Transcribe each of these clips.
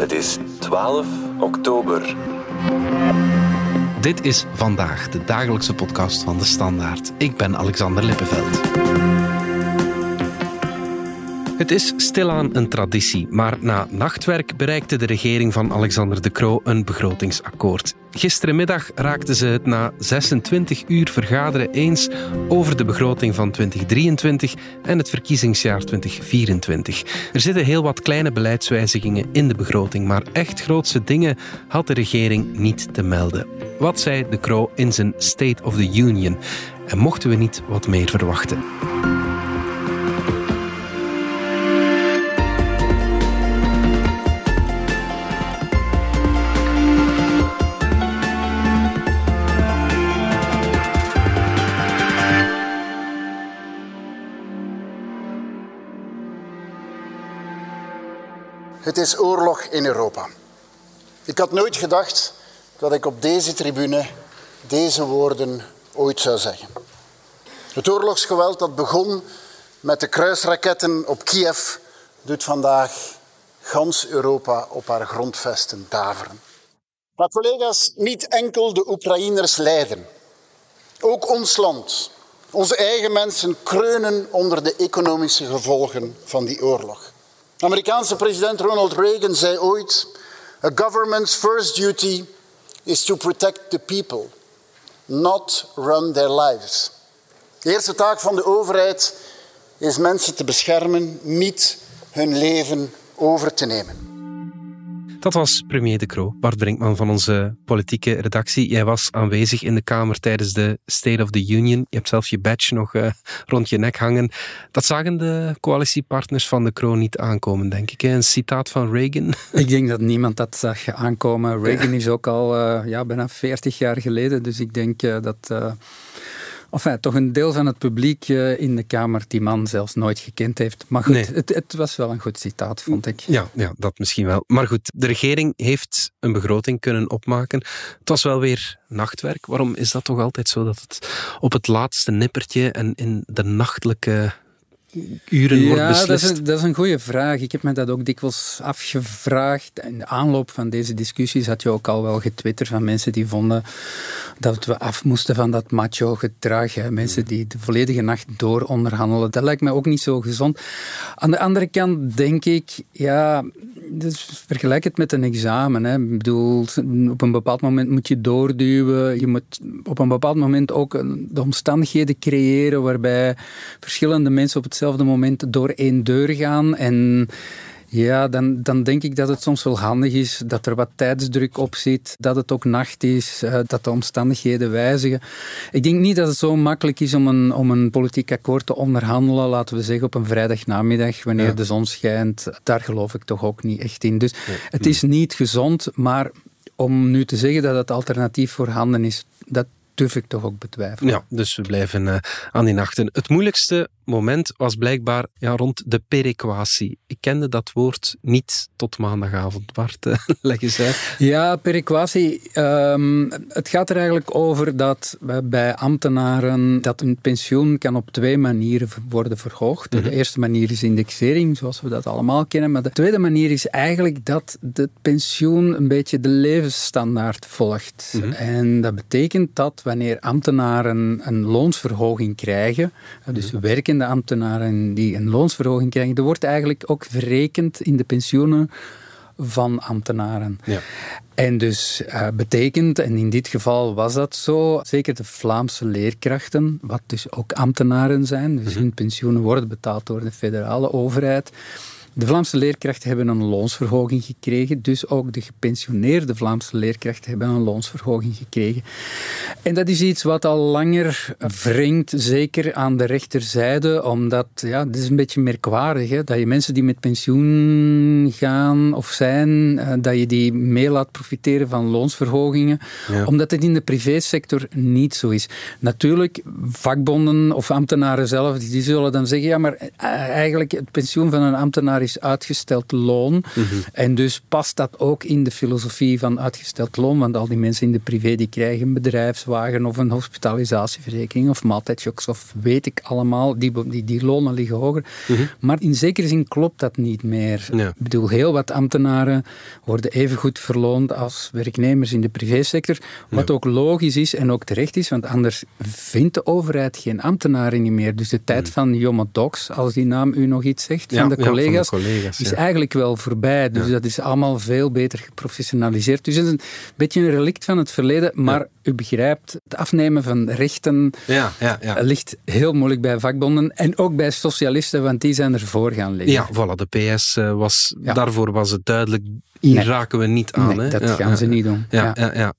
Het is 12 oktober. Dit is vandaag de dagelijkse podcast van de Standaard. Ik ben Alexander Lippenveld. Het is stilaan een traditie, maar na nachtwerk bereikte de regering van Alexander De Croo een begrotingsakkoord. Gisterenmiddag raakten ze het na 26 uur vergaderen eens over de begroting van 2023 en het verkiezingsjaar 2024. Er zitten heel wat kleine beleidswijzigingen in de begroting, maar echt grootse dingen had de regering niet te melden. Wat zei De Croo in zijn State of the Union? En mochten we niet wat meer verwachten? Het is oorlog in Europa. Ik had nooit gedacht dat ik op deze tribune deze woorden ooit zou zeggen. Het oorlogsgeweld dat begon met de kruisraketten op Kiev doet vandaag gans Europa op haar grondvesten daveren. Maar collega's, niet enkel de Oekraïners lijden. Ook ons land, onze eigen mensen kreunen onder de economische gevolgen van die oorlog. Amerikaanse president Ronald Reagan zei ooit: A government's first duty is to protect the people, not run their lives. De eerste taak van de overheid is mensen te beschermen, niet hun leven over te nemen. Dat was premier De Croo, Bart Brinkman van onze politieke redactie. Jij was aanwezig in de Kamer tijdens de State of the Union. Je hebt zelf je badge nog uh, rond je nek hangen. Dat zagen de coalitiepartners van De Croo niet aankomen, denk ik. Een citaat van Reagan. Ik denk dat niemand dat zag aankomen. Reagan is ook al uh, ja, bijna 40 jaar geleden, dus ik denk uh, dat enfin, toch een deel van het publiek uh, in de Kamer die man zelfs nooit gekend heeft. Maar goed, nee. het, het, was wel een goed citaat, vond ik. Ja, ja, dat misschien wel. Maar goed, de regering heeft een begroting kunnen opmaken. Het was wel weer nachtwerk. Waarom is dat toch altijd zo dat het op het laatste nippertje en in de nachtelijke uren ja, wordt beslist? Dat is, een, dat is een goede vraag. Ik heb me dat ook dikwijls afgevraagd. In de aanloop van deze discussies had je ook al wel getwitterd van mensen die vonden dat we af moesten van dat macho gedrag. Hè. Mensen die de volledige nacht door onderhandelen. Dat lijkt mij ook niet zo gezond. Aan de andere kant denk ik, ja, dus vergelijk het met een examen. Hè. Ik bedoel, op een bepaald moment moet je doorduwen. Je moet op een bepaald moment ook de omstandigheden creëren waarbij verschillende mensen op hetzelfde moment door één deur gaan. En ja, dan, dan denk ik dat het soms wel handig is dat er wat tijdsdruk op zit, dat het ook nacht is, uh, dat de omstandigheden wijzigen. Ik denk niet dat het zo makkelijk is om een, om een politiek akkoord te onderhandelen, laten we zeggen op een vrijdagnamiddag, wanneer ja. de zon schijnt. Daar geloof ik toch ook niet echt in. Dus het is niet gezond, maar om nu te zeggen dat het alternatief voorhanden is, dat durf ik toch ook betwijfelen. Ja, dus we blijven uh, aan die nachten. Het moeilijkste moment was blijkbaar ja, rond de perequatie. Ik kende dat woord niet tot maandagavond. Bart, uh, leg eens uit. Ja, perequatie. Um, het gaat er eigenlijk over dat bij ambtenaren dat een pensioen kan op twee manieren worden verhoogd. Mm -hmm. De eerste manier is indexering, zoals we dat allemaal kennen. Maar de tweede manier is eigenlijk dat het pensioen een beetje de levensstandaard volgt. Mm -hmm. En dat betekent dat wanneer ambtenaren een loonsverhoging krijgen, dus mm-hmm. werkende ambtenaren die een loonsverhoging krijgen, er wordt eigenlijk ook verrekend in de pensioenen van ambtenaren. Ja. En dus uh, betekent, en in dit geval was dat zo, zeker de Vlaamse leerkrachten, wat dus ook ambtenaren zijn, dus hun pensioenen worden betaald door de federale overheid. De Vlaamse leerkrachten hebben een loonsverhoging gekregen, dus ook de gepensioneerde Vlaamse leerkrachten hebben een loonsverhoging gekregen. En dat is iets wat al langer wringt, zeker aan de rechterzijde, omdat ja, het is een beetje merkwaardig hè, dat je mensen die met pensioen gaan of zijn, dat je die mee laat profiteren van loonsverhogingen, ja. omdat het in de privésector niet zo is. Natuurlijk, vakbonden of ambtenaren zelf, die zullen dan zeggen, ja, maar eigenlijk het pensioen van een ambtenaar ambtenaar is uitgesteld loon. En dus past dat ook in de filosofie van uitgesteld loon, want al die mensen in de privé die krijgen een bedrijfswagen of een hospitalisatieverzekering of maaltijdshocks of weet ik allemaal, die, die, die lonen liggen hoger. Maar in zekere zin klopt dat niet meer. Ik bedoel, heel wat ambtenaren worden even goed verloond als werknemers in de privésector, wat ook logisch is en ook terecht is, want anders vindt de overheid geen ambtenaren niet meer. Dus de tijd van Jomo Docs, als die naam u nog iets zegt, Ja, van de ja, van de collega's, collega's, is ja. eigenlijk wel voorbij. Dus dat is allemaal veel beter geprofessionaliseerd. Dus het is een beetje een relict van het verleden, maar u begrijpt, het afnemen van rechten Ja, ja, ja. ligt heel moeilijk bij vakbonden en ook bij socialisten, want die zijn ervoor gaan liggen. Ja, voilà, de PS eh, was, daarvoor was het duidelijk, hier Nee. raken we niet aan. Nee, hè. dat gaan ze niet doen. Ja, Ja.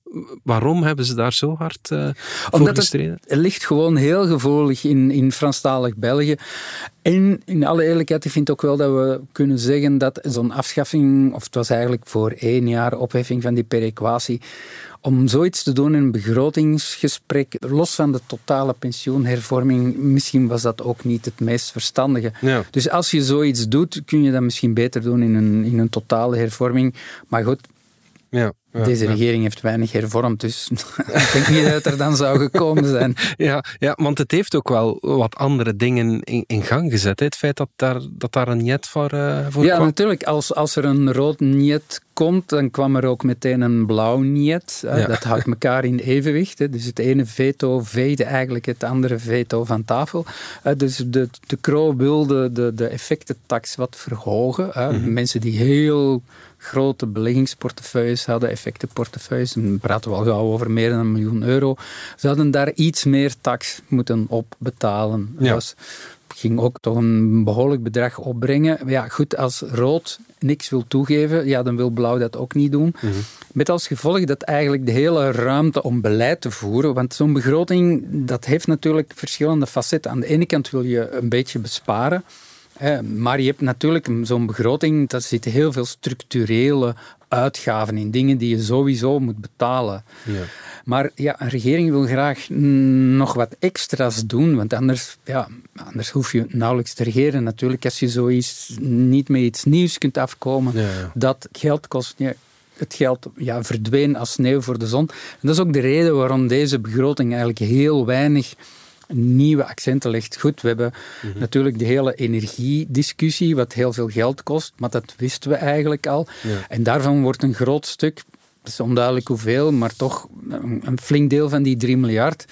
Waarom hebben ze daar zo hard eh voor gestreden? het ligt gewoon heel gevoelig in, in Franstalig België. En in alle eerlijkheid, ik vind ook wel dat we kunnen zeggen dat zo'n afschaffing, of het was eigenlijk voor één jaar opheffing van die perequatie, om zoiets te doen in een begrotingsgesprek, los van de totale pensioenhervorming, misschien was dat ook niet het meest verstandige. Ja. Dus als je zoiets doet, kun je dat misschien beter doen in een, in een totale hervorming. Maar goed, Ja, ja, deze ja. regering heeft weinig hervormd, dus ik denk niet dat het er dan zou gekomen zijn. Ja, ja, want het heeft ook wel wat andere dingen in, in gang gezet. Hè. Het feit dat daar, dat daar een jet voor, eh, voor Ja, kwam. natuurlijk. Als, als er een rood niet komt, dan kwam er ook meteen een blauw niet. Ja. Dat houdt elkaar in evenwicht. Hè. Dus het ene veto veegde eigenlijk het andere veto van tafel. Dus de, de wilde de, de effectentax wat verhogen. Mhm. Mensen die heel grote beleggingsportefeuilles hadden, effectenportefeuilles, dan praten we al gauw over meer dan een miljoen euro, zouden daar iets meer tax moeten op betalen. Ja. Dat ging ook toch een behoorlijk bedrag opbrengen. Maar Ja, goed, als rood niks wil toegeven, ja, dan wil blauw dat ook niet doen. Met als gevolg dat eigenlijk de hele ruimte om beleid te voeren, want zo'n begroting, dat heeft natuurlijk verschillende facetten. Aan de ene kant wil je een beetje besparen, maar je hebt natuurlijk zo'n begroting, daar zitten heel veel structurele uitgaven in, dingen die je sowieso moet betalen. Ja. Maar ja, een regering wil graag nog wat extra's doen, want anders, ja, anders hoef je nauwelijks te regeren. Natuurlijk, als je zoiets niet met iets nieuws kunt afkomen, Ja, ja. dat geld kost. Ja, het geld ja, verdween als sneeuw voor de zon. En dat is ook de reden waarom deze begroting eigenlijk heel weinig nieuwe accenten legt. Goed, we hebben Mhm. natuurlijk de hele energiediscussie, wat heel veel geld kost, maar dat wisten we eigenlijk al. Ja. En daarvan wordt een groot stuk, het is onduidelijk hoeveel, maar toch een, een flink deel van die 3 miljard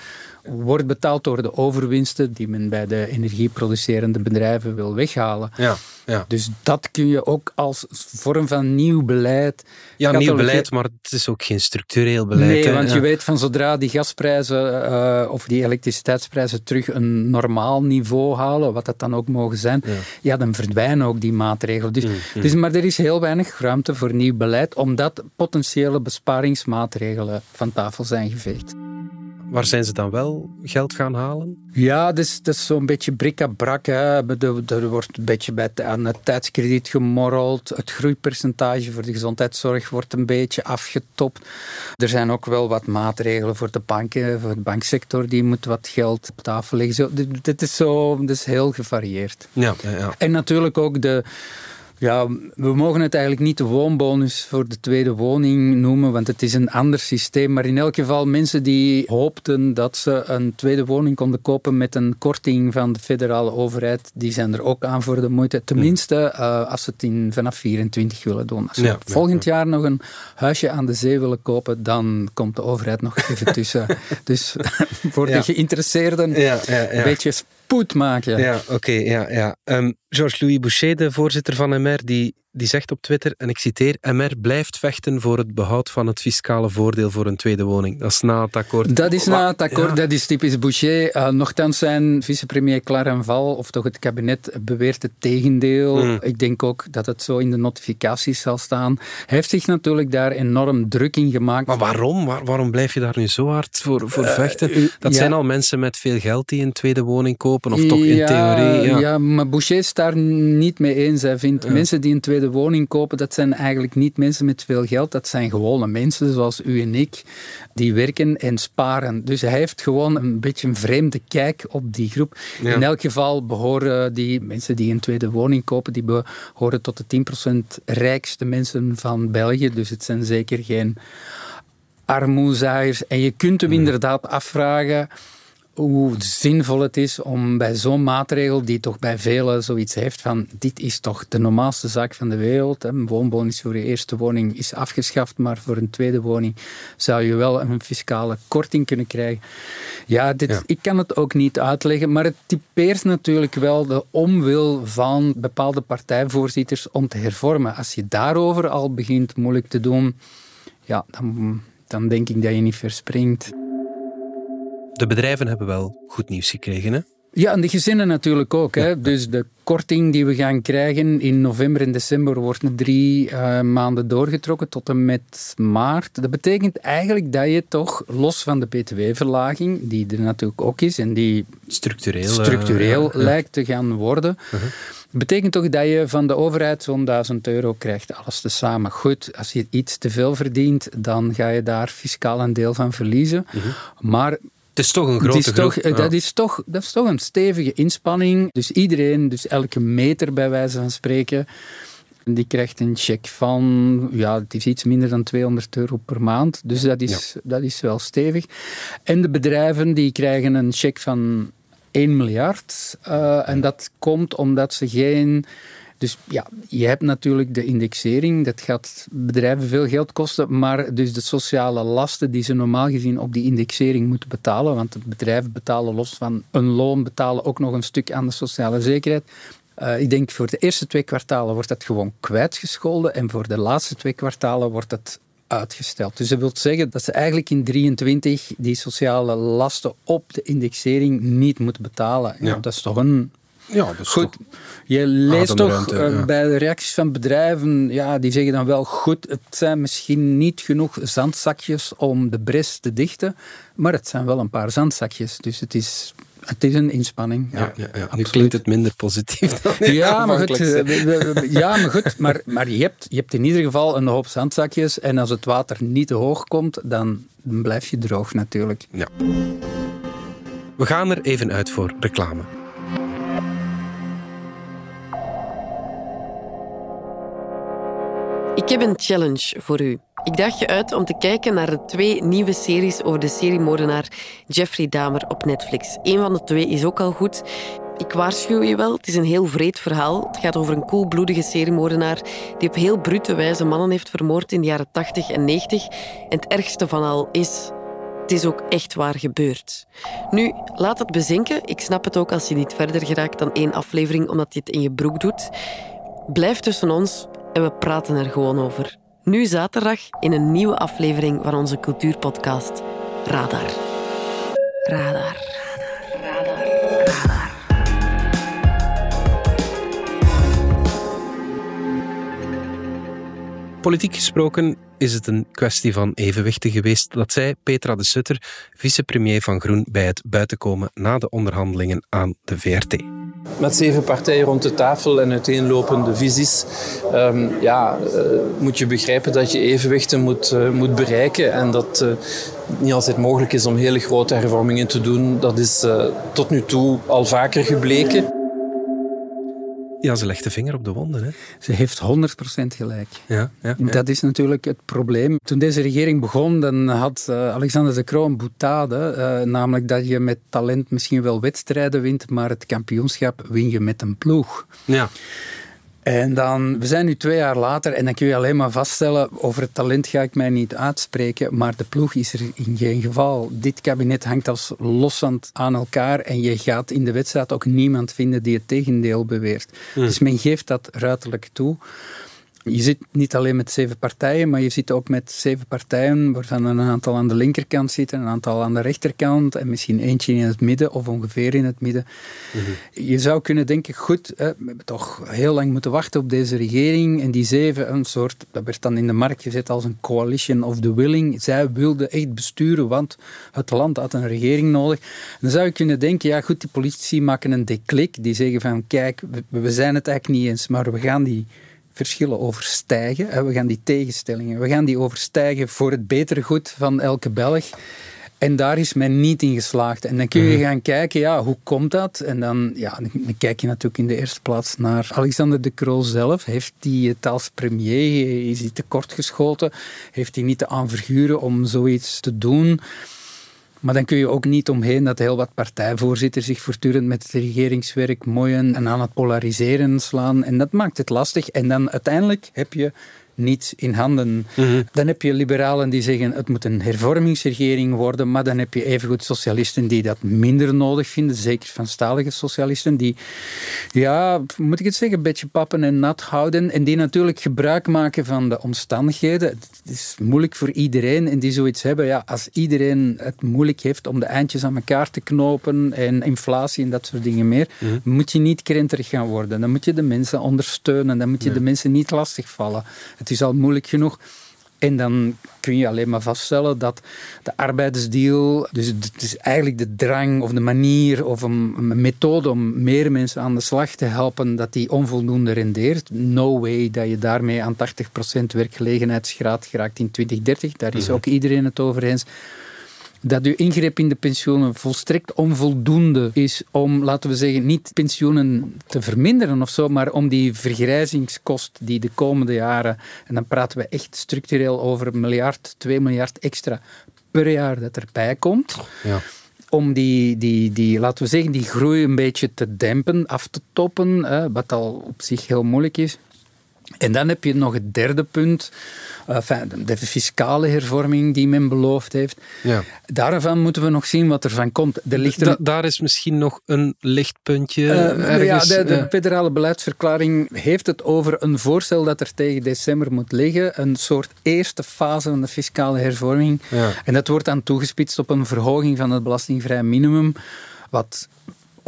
wordt betaald door de overwinsten die men bij de energieproducerende bedrijven wil weghalen. Ja, ja. Dus dat kun je ook als vorm van nieuw beleid. ja nieuw beleid, maar het is ook geen structureel beleid. Nee, hè. want Ja. je weet van zodra die gasprijzen eh, of die elektriciteitsprijzen terug een normaal niveau halen, wat dat dan ook mogen zijn, ja, dan verdwijnen ook die maatregelen. Dus, dus, maar er is heel weinig ruimte voor nieuw beleid, omdat potentiële besparingsmaatregelen van tafel zijn geveegd. Waar zijn ze dan wel geld gaan halen? Ja, dat is, dat is zo'n beetje brik-à-brak. Er, wordt een beetje bij, aan het tijdskrediet gemorreld. Het groeipercentage voor de gezondheidszorg wordt een beetje afgetopt. Er zijn ook wel wat maatregelen voor de banken, voor de banksector. Die moet wat geld op tafel leggen. Zo, dit, dit is zo, dit is heel gevarieerd. Ja, ja, ja. En natuurlijk ook de... Ja, we mogen het eigenlijk niet de woonbonus voor de tweede woning noemen, want het is een ander systeem. Maar in elk geval, mensen die hoopten dat ze een tweede woning konden kopen met een korting van de federale overheid, die zijn er ook aan voor de moeite. Tenminste, eh, als ze het in, vanaf 24 willen doen. Als ze Ja, ja, volgend jaar nog een huisje aan de zee willen kopen, dan komt de overheid nog even tussen. dus voor Ja. de geïnteresseerden een beetje spoed maken. Ja, oké, ja, ja. Ehm, Georges-Louis Boucher, de voorzitter van MR, die, die zegt op Twitter, en ik citeer, MR blijft vechten voor het behoud van het fiscale voordeel voor een tweede woning. Dat is na het akkoord. Dat is na het akkoord, Ja. dat is typisch Boucher. Uh, nochtans zijn vicepremier Clarenval, of toch het kabinet, beweert het tegendeel. Mm. Ik denk ook dat het zo in de notificaties zal staan. Hij heeft zich natuurlijk daar enorm druk in gemaakt. Maar waarom? Waar- waarom blijf je daar nu zo hard voor, voor vechten? u- Dat ja. zijn al mensen met veel geld die een tweede woning kopen, of toch in Ja, theorie. Ja. ja, maar Boucher daar niet mee eens. Hij vindt mensen die een tweede woning kopen, dat zijn eigenlijk niet mensen met veel geld. Dat zijn gewone mensen zoals u en ik, die werken en sparen. Dus hij heeft gewoon een beetje een vreemde kijk op die groep. In elk geval behoren die mensen die een tweede woning kopen, die behoren tot de 10% rijkste mensen van België. Dus het zijn zeker geen armoezaaiers. En je kunt hem inderdaad afvragen hoe zinvol het is om bij zo'n maatregel, die toch bij velen zoiets heeft van dit is toch de normaalste zaak van de wereld. Een woonbonus voor je eerste woning is afgeschaft, maar voor een tweede woning zou je wel een fiscale korting kunnen krijgen. Ja, dit, ik kan het ook niet uitleggen, maar het typeert natuurlijk wel de omwil van bepaalde partijvoorzitters om te hervormen. Als je daarover al begint moeilijk te doen, ja, dan, dan denk ik dat je niet verspringt. De bedrijven hebben wel goed nieuws gekregen, hè? Ja, en de gezinnen natuurlijk ook. Hè. Dus de korting die we gaan krijgen in november en december wordt drie uh, maanden doorgetrokken tot en met maart. Dat betekent eigenlijk dat je toch, los van de btw-verlaging, die er natuurlijk ook is en die structureel, structureel uh, lijkt te gaan worden, uh betekent toch dat je van de overheid zo'n 1000 euro krijgt, alles tezamen. Goed, als je iets te veel verdient, dan ga je daar fiscaal een deel van verliezen. Mhm. Maar het is toch een grote is toch, Dat, is toch, dat is toch een stevige inspanning. Dus iedereen, dus elke meter bij wijze van spreken, die krijgt een check van, ja, het is iets minder dan 200 euro per maand. Dus dat is, dat is wel stevig. En de bedrijven die krijgen een check van 1 miljard. Uh, en dat komt omdat ze geen dus ja, je hebt natuurlijk de indexering, dat gaat bedrijven veel geld kosten, maar dus de sociale lasten die ze normaal gezien op die indexering moeten betalen, want de bedrijven betalen los van een loon, betalen ook nog een stuk aan de sociale zekerheid. Uh, ik denk voor de eerste twee kwartalen wordt dat gewoon kwijtgescholden en voor de laatste twee kwartalen wordt dat uitgesteld. Dus dat wil zeggen dat ze eigenlijk in 23 die sociale lasten op de indexering niet moeten betalen. Ja. Dat is toch een ja, dat is goed. Je leest toch eh, bij de reacties van bedrijven, ja, die zeggen dan wel goed, het zijn misschien niet genoeg zandzakjes om de bres te dichten, maar het zijn wel een paar zandzakjes. Dus het is, het is een inspanning. Ja, ja, ja, Nu klinkt het minder positief dan ja, maar goed, eh, ja, maar goed. Maar, maar je, hebt, je hebt in ieder geval een hoop zandzakjes en als het water niet te hoog komt, dan blijf je droog natuurlijk. Ja. We gaan er even uit voor reclame. Ik heb een challenge voor u. Ik daag je uit om te kijken naar de twee nieuwe series over de seriemoordenaar Jeffrey Dahmer op Netflix. Eén van de twee is ook al goed. Ik waarschuw je wel, het is een heel vreed verhaal. Het gaat over een koelbloedige seriemoordenaar die op heel brute wijze mannen heeft vermoord in de jaren 80 en 90. En het ergste van al is, het is ook echt waar gebeurd. Nu, laat het bezinken. Ik snap het ook als je niet verder geraakt dan één aflevering omdat je het in je broek doet. Blijf tussen ons we praten er gewoon over. Nu zaterdag in een nieuwe aflevering van onze cultuurpodcast Radar. Radar. Radar. Radar. Politiek gesproken is het een kwestie van evenwichten geweest. Dat zei Petra de Sutter, vicepremier van Groen, bij het buitenkomen na de onderhandelingen aan de VRT. Met zeven partijen rond de tafel en uiteenlopende visies um, ja, uh, moet je begrijpen dat je evenwichten moet, uh, moet bereiken en dat uh, niet altijd mogelijk is om hele grote hervormingen te doen. Dat is tot nu toe al vaker gebleken. Ja, ze legt de vinger op de wonden. Hè? Ze heeft 100% gelijk. Ja, ja, Dat is natuurlijk het probleem. Toen deze regering begon, dan had uh, Alexander de Croo een boetade. Uh, namelijk dat je met talent misschien wel wedstrijden wint, maar het kampioenschap win je met een ploeg. Ja. En dan, we zijn nu twee jaar later en dan kun je alleen maar vaststellen, over het talent ga ik mij niet uitspreken, maar de ploeg is er in geen geval. Dit kabinet hangt als loszand aan elkaar en je gaat in de wedstrijd ook niemand vinden die het tegendeel beweert. Hmm. Dus men geeft dat ruiterlijk toe. Je zit niet alleen met zeven partijen, maar je zit ook met zeven partijen waarvan een aantal aan de linkerkant zitten, een aantal aan de rechterkant en misschien eentje in het midden of ongeveer in het midden. Mhm. Je zou kunnen denken, goed, we hebben toch heel lang moeten wachten op deze regering en die zeven, een soort, dat werd dan in de markt gezet als een coalition of the willing. Zij wilden echt besturen, want het land had een regering nodig. Dan zou je kunnen denken, ja goed, die politici maken een declic, die zeggen van, kijk, we zijn het eigenlijk niet eens, maar we gaan die verschillen overstijgen. We gaan die tegenstellingen, we gaan die overstijgen voor het betere goed van elke Belg. En daar is men niet in geslaagd. En dan kun je mhm. gaan kijken, ja, hoe komt dat? En dan, ja, dan kijk je natuurlijk in de eerste plaats naar Alexander de Croo zelf. Heeft hij het als premier, is hij tekortgeschoten? Heeft hij niet de aanverguren om zoiets te doen? Maar dan kun je ook niet omheen dat heel wat partijvoorzitters zich voortdurend met het regeringswerk mooien en aan het polariseren slaan. En dat maakt het lastig. En dan uiteindelijk heb je niet in handen. Mhm. Dan heb je liberalen die zeggen het moet een hervormingsregering worden, maar dan heb je evengoed socialisten die dat minder nodig vinden, zeker van stalige socialisten, die, ja, moet ik het zeggen, een beetje pappen en nat houden en die natuurlijk gebruik maken van de omstandigheden. Het is moeilijk voor iedereen en die zoiets hebben, ja, als iedereen het moeilijk heeft om de eindjes aan elkaar te knopen en inflatie en dat soort dingen meer, mhm. moet je niet krenterig gaan worden. Dan moet je de mensen ondersteunen, dan moet je de mensen niet lastigvallen. Het is al moeilijk genoeg. En dan kun je alleen maar vaststellen dat de arbeidersdeal, dus het is eigenlijk de drang of de manier of een, methode om meer mensen aan de slag te helpen, dat die onvoldoende rendeert. No way dat je daarmee aan 80% werkgelegenheidsgraad geraakt in 2030. Daar is mhm. ook iedereen het over eens dat uw ingreep in de pensioenen volstrekt onvoldoende is om, laten we zeggen, niet pensioenen te verminderen of zo, maar om die vergrijzingskost die de komende jaren, en dan praten we echt structureel over een miljard, twee miljard extra per jaar dat erbij komt. Ja om die, die, die, laten we zeggen, die groei een beetje te dempen, af te toppen, wat al op zich heel moeilijk is. En dan heb je nog het derde punt, de fiscale hervorming die men beloofd heeft. Ja. Daarvan moeten we nog zien wat er van komt. Er ligt daar is misschien nog een lichtpuntje. Uh, ja, de, de federale beleidsverklaring heeft het over een voorstel dat er tegen december moet liggen. Een soort eerste fase van de fiscale hervorming. Ja. En dat wordt dan toegespitst op een verhoging van het belastingvrij minimum. Wat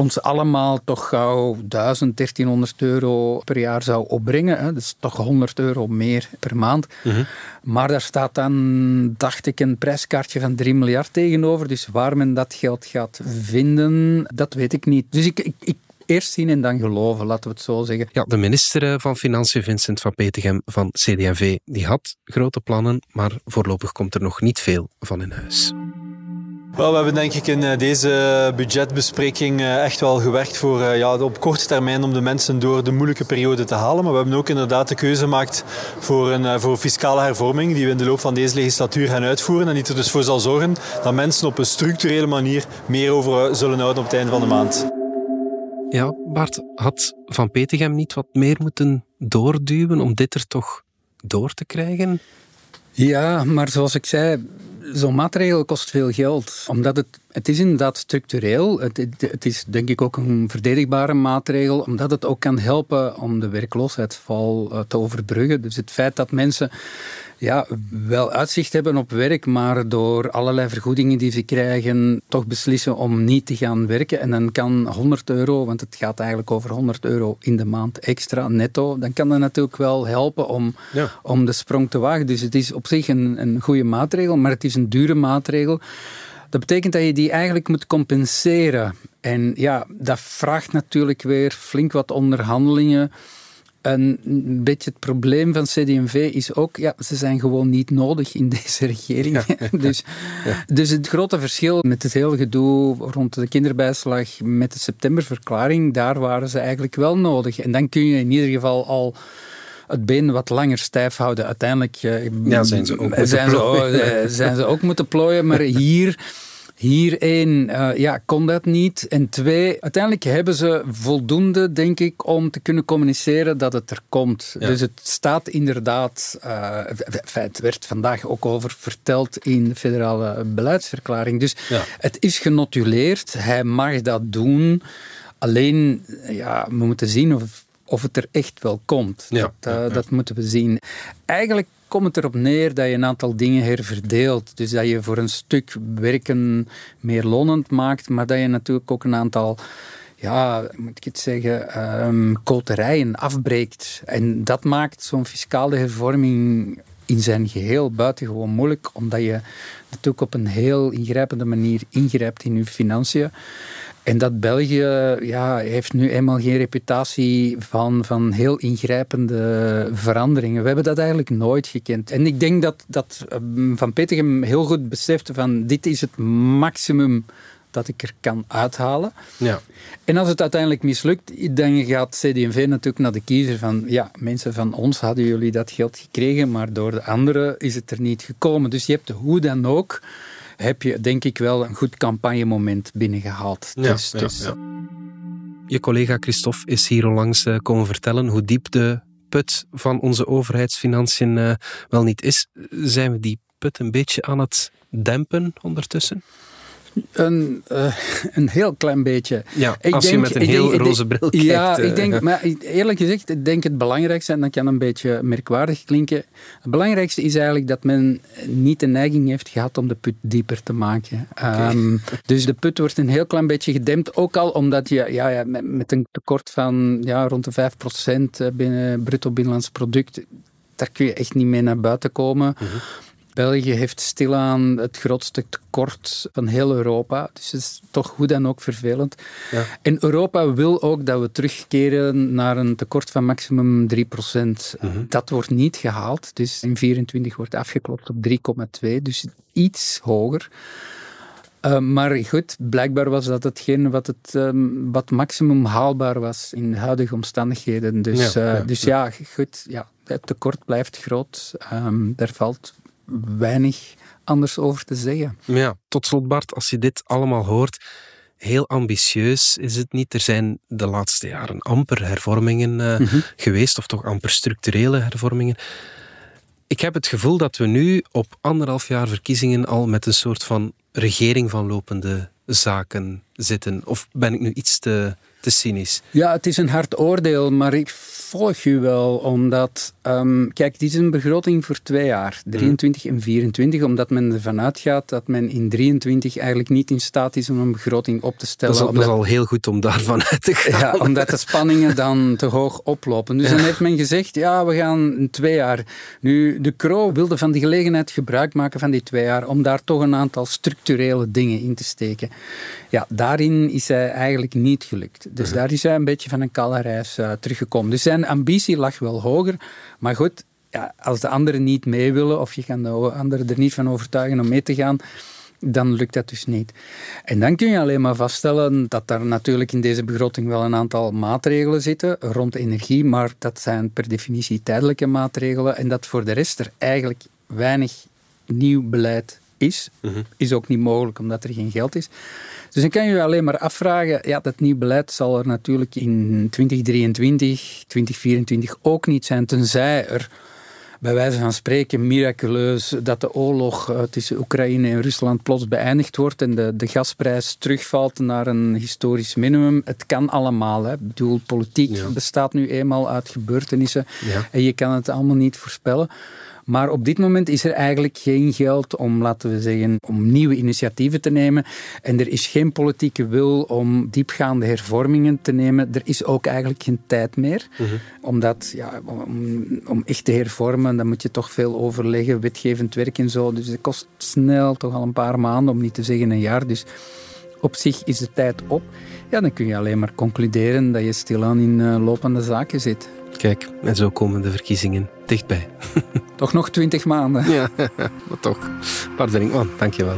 ons allemaal toch gauw 1000, 1300 euro per jaar zou opbrengen. Hè. Dus toch 100 euro meer per maand. Mhm. Maar daar staat dan, dacht ik, een prijskaartje van 3 miljard tegenover. Dus waar men dat geld gaat vinden, dat weet ik niet. Dus ik, ik, ik eerst zien en dan geloven, laten we het zo zeggen. Ja, de minister eh, van Financiën, Vincent van Petegem van CD&V, die had grote plannen, maar voorlopig komt er nog niet veel van in huis. Wel, we hebben denk ik in eh, deze budgetbespreking eh, echt wel gewerkt voor, eh, ja, op korte termijn om de mensen door de moeilijke periode te halen. Maar we hebben ook inderdaad de keuze gemaakt voor een voor fiscale hervorming die we in de loop van deze legislatuur gaan uitvoeren. En die er dus voor zal zorgen dat mensen op een structurele manier meer over zullen houden op het einde van de maand. Ja, Bart, had Van Petegem niet wat meer moeten doorduwen om dit er toch door te krijgen? Ja, maar zoals ik zei, zo'n maatregel kost veel geld. Omdat het, het is inderdaad structureel. Het, het, is denk ik ook een verdedigbare maatregel. Omdat het ook kan helpen om de werkloosheidsval eh, te overbruggen. Dus het feit dat mensen ja, wel uitzicht hebben op werk, maar door allerlei vergoedingen die ze krijgen, toch beslissen om niet te gaan werken. En dan kan 100 euro, want het gaat eigenlijk over 100 euro in de maand extra netto, dan kan dat natuurlijk wel helpen om, om de sprong te wagen. Dus het is op zich een, een goede maatregel, maar het is een dure maatregel. Dat betekent dat je die eigenlijk moet compenseren. En ja, dat vraagt natuurlijk weer flink wat onderhandelingen. En een beetje het probleem van CD&V is ook, ja, ze zijn gewoon niet nodig in deze regering. dus, dus het grote verschil met het hele gedoe rond de kinderbijslag met de septemberverklaring, daar waren ze eigenlijk wel nodig. En dan kun je in ieder geval al het been wat langer stijf houden. Uiteindelijk eh, ja, zijn ze ook zijn ze, eh, zijn ze ook moeten plooien, maar hier hier één, uh, ja, kon dat niet. En twee, uiteindelijk hebben ze voldoende, denk ik, om te kunnen communiceren dat het er komt. Dus het staat inderdaad, uh, het werd vandaag ook over verteld in de federale beleidsverklaring. Dus het is genotuleerd, hij mag dat doen. Alleen, ja, we moeten zien of of het er echt wel komt. Ja, dat, ja, ja. dat moeten we zien. Eigenlijk komt het erop neer dat je een aantal dingen herverdeelt. Dus dat je voor een stuk werken meer lonend maakt, maar dat je natuurlijk ook een aantal ja, moet ik het zeggen, um, koterijen afbreekt. En dat maakt zo'n fiscale hervorming in zijn geheel buitengewoon moeilijk, omdat je natuurlijk op een heel ingrijpende manier ingrijpt in je financiën. En dat België ja, heeft nu eenmaal geen reputatie van, van heel ingrijpende veranderingen. We hebben dat eigenlijk nooit gekend. En ik denk dat, dat Van Petegem heel goed besefte van dit is het maximum dat ik er kan uithalen. Ja. En als het uiteindelijk mislukt, dan gaat CD&V natuurlijk naar de kiezer van ja, mensen van ons hadden jullie dat geld gekregen, maar door de anderen is het er niet gekomen. Dus je hebt hoe dan ook, heb je denk ik wel een goed campagnemoment binnengehaald. Ja, dus, ja, dus, ja. Je collega Christophe is hier onlangs uh, komen vertellen hoe diep de put van onze overheidsfinanciën uh, wel niet is. Zijn we die put een beetje aan het dempen ondertussen? Een, uh, een heel klein beetje. Ja, ik als denk, je met een heel denk, roze bril kijkt. Ja, ik denk, maar eerlijk gezegd, ik denk het belangrijkste, en dat kan een beetje merkwaardig klinken, het belangrijkste is eigenlijk dat men niet de neiging heeft gehad om de put dieper te maken. Okay. Um, dus de put wordt een heel klein beetje gedempt, ook al omdat je ja, ja, met, met een tekort van ja, rond de 5% binnen bruto binnenlands product, daar kun je echt niet mee naar buiten komen. Mm-hmm. België heeft stilaan het grootste tekort van heel Europa. Dus het is toch hoe dan ook vervelend. Ja. En Europa wil ook dat we terugkeren naar een tekort van maximum 3%. Mhm. Dat wordt niet gehaald. Dus in 24 wordt afgeklopt op 3,2. Dus iets hoger. Uh, maar goed, blijkbaar was dat hetgeen wat, het, um, wat maximum haalbaar was in huidige omstandigheden. Dus Ja, ja, dus ja. goed, ja, het tekort blijft groot. Um, daar valt weinig anders over te zeggen. Ja, tot slot Bart, als je dit allemaal hoort, heel ambitieus is het niet. Er zijn de laatste jaren amper hervormingen uh, Mhm. geweest, of toch amper structurele hervormingen. Ik heb het gevoel dat we nu op anderhalf jaar verkiezingen al met een soort van regering van lopende zaken zitten. Of ben ik nu iets te, te cynisch? Ja, het is een hard oordeel, maar ik volg u wel, omdat... Um, kijk, dit is een begroting voor twee jaar, 23 en 24, omdat men ervan uitgaat dat men in 23 eigenlijk niet in staat is om een begroting op te stellen. Dat is, al, dat is al heel goed om daarvan uit te gaan. Ja, omdat de spanningen dan te hoog oplopen. Dus dan heeft men gezegd, ja, we gaan twee jaar. Nu, de Croo wilde van die gelegenheid gebruik maken van die twee jaar om daar toch een aantal structurele dingen in te steken. Ja, daarin is hij eigenlijk niet gelukt. Dus Mhm. daar is hij een beetje van een kale reis uh, teruggekomen. Dus zijn ambitie lag wel hoger, maar goed, ja, als de anderen niet mee willen of je kan de anderen er niet van overtuigen om mee te gaan, dan lukt dat dus niet. En dan kun je alleen maar vaststellen dat er natuurlijk in deze begroting wel een aantal maatregelen zitten rond energie, maar dat zijn per definitie tijdelijke maatregelen en dat voor de rest er eigenlijk weinig nieuw beleid is. Is ook niet mogelijk omdat er geen geld is. Dus dan kan je je alleen maar afvragen, ja, dat nieuw beleid zal er natuurlijk in 2023, 2024 ook niet zijn, tenzij er bij wijze van spreken miraculeus dat de oorlog uh, tussen Oekraïne en Rusland plots beëindigd wordt en de, de gasprijs terugvalt naar een historisch minimum. Het kan allemaal. Hè. Ik bedoel, politiek Ja. bestaat nu eenmaal uit gebeurtenissen Ja. en je kan het allemaal niet voorspellen. Maar op dit moment is er eigenlijk geen geld om, laten we zeggen, om nieuwe initiatieven te nemen. En er is geen politieke wil om diepgaande hervormingen te nemen. Er is ook eigenlijk geen tijd meer. Omdat, ja, om, om echt te hervormen, dan moet je toch veel overleggen, wetgevend werk en zo. Dus het kost snel toch al een paar maanden, om niet te zeggen een jaar. Dus op zich is de tijd op. Ja, dan kun je alleen maar concluderen dat je stilaan in uh, lopende zaken zit. Kijk, en zo komen de verkiezingen dichtbij. Toch nog twintig maanden. Ja, maar toch. Bart Brinkman, dankjewel.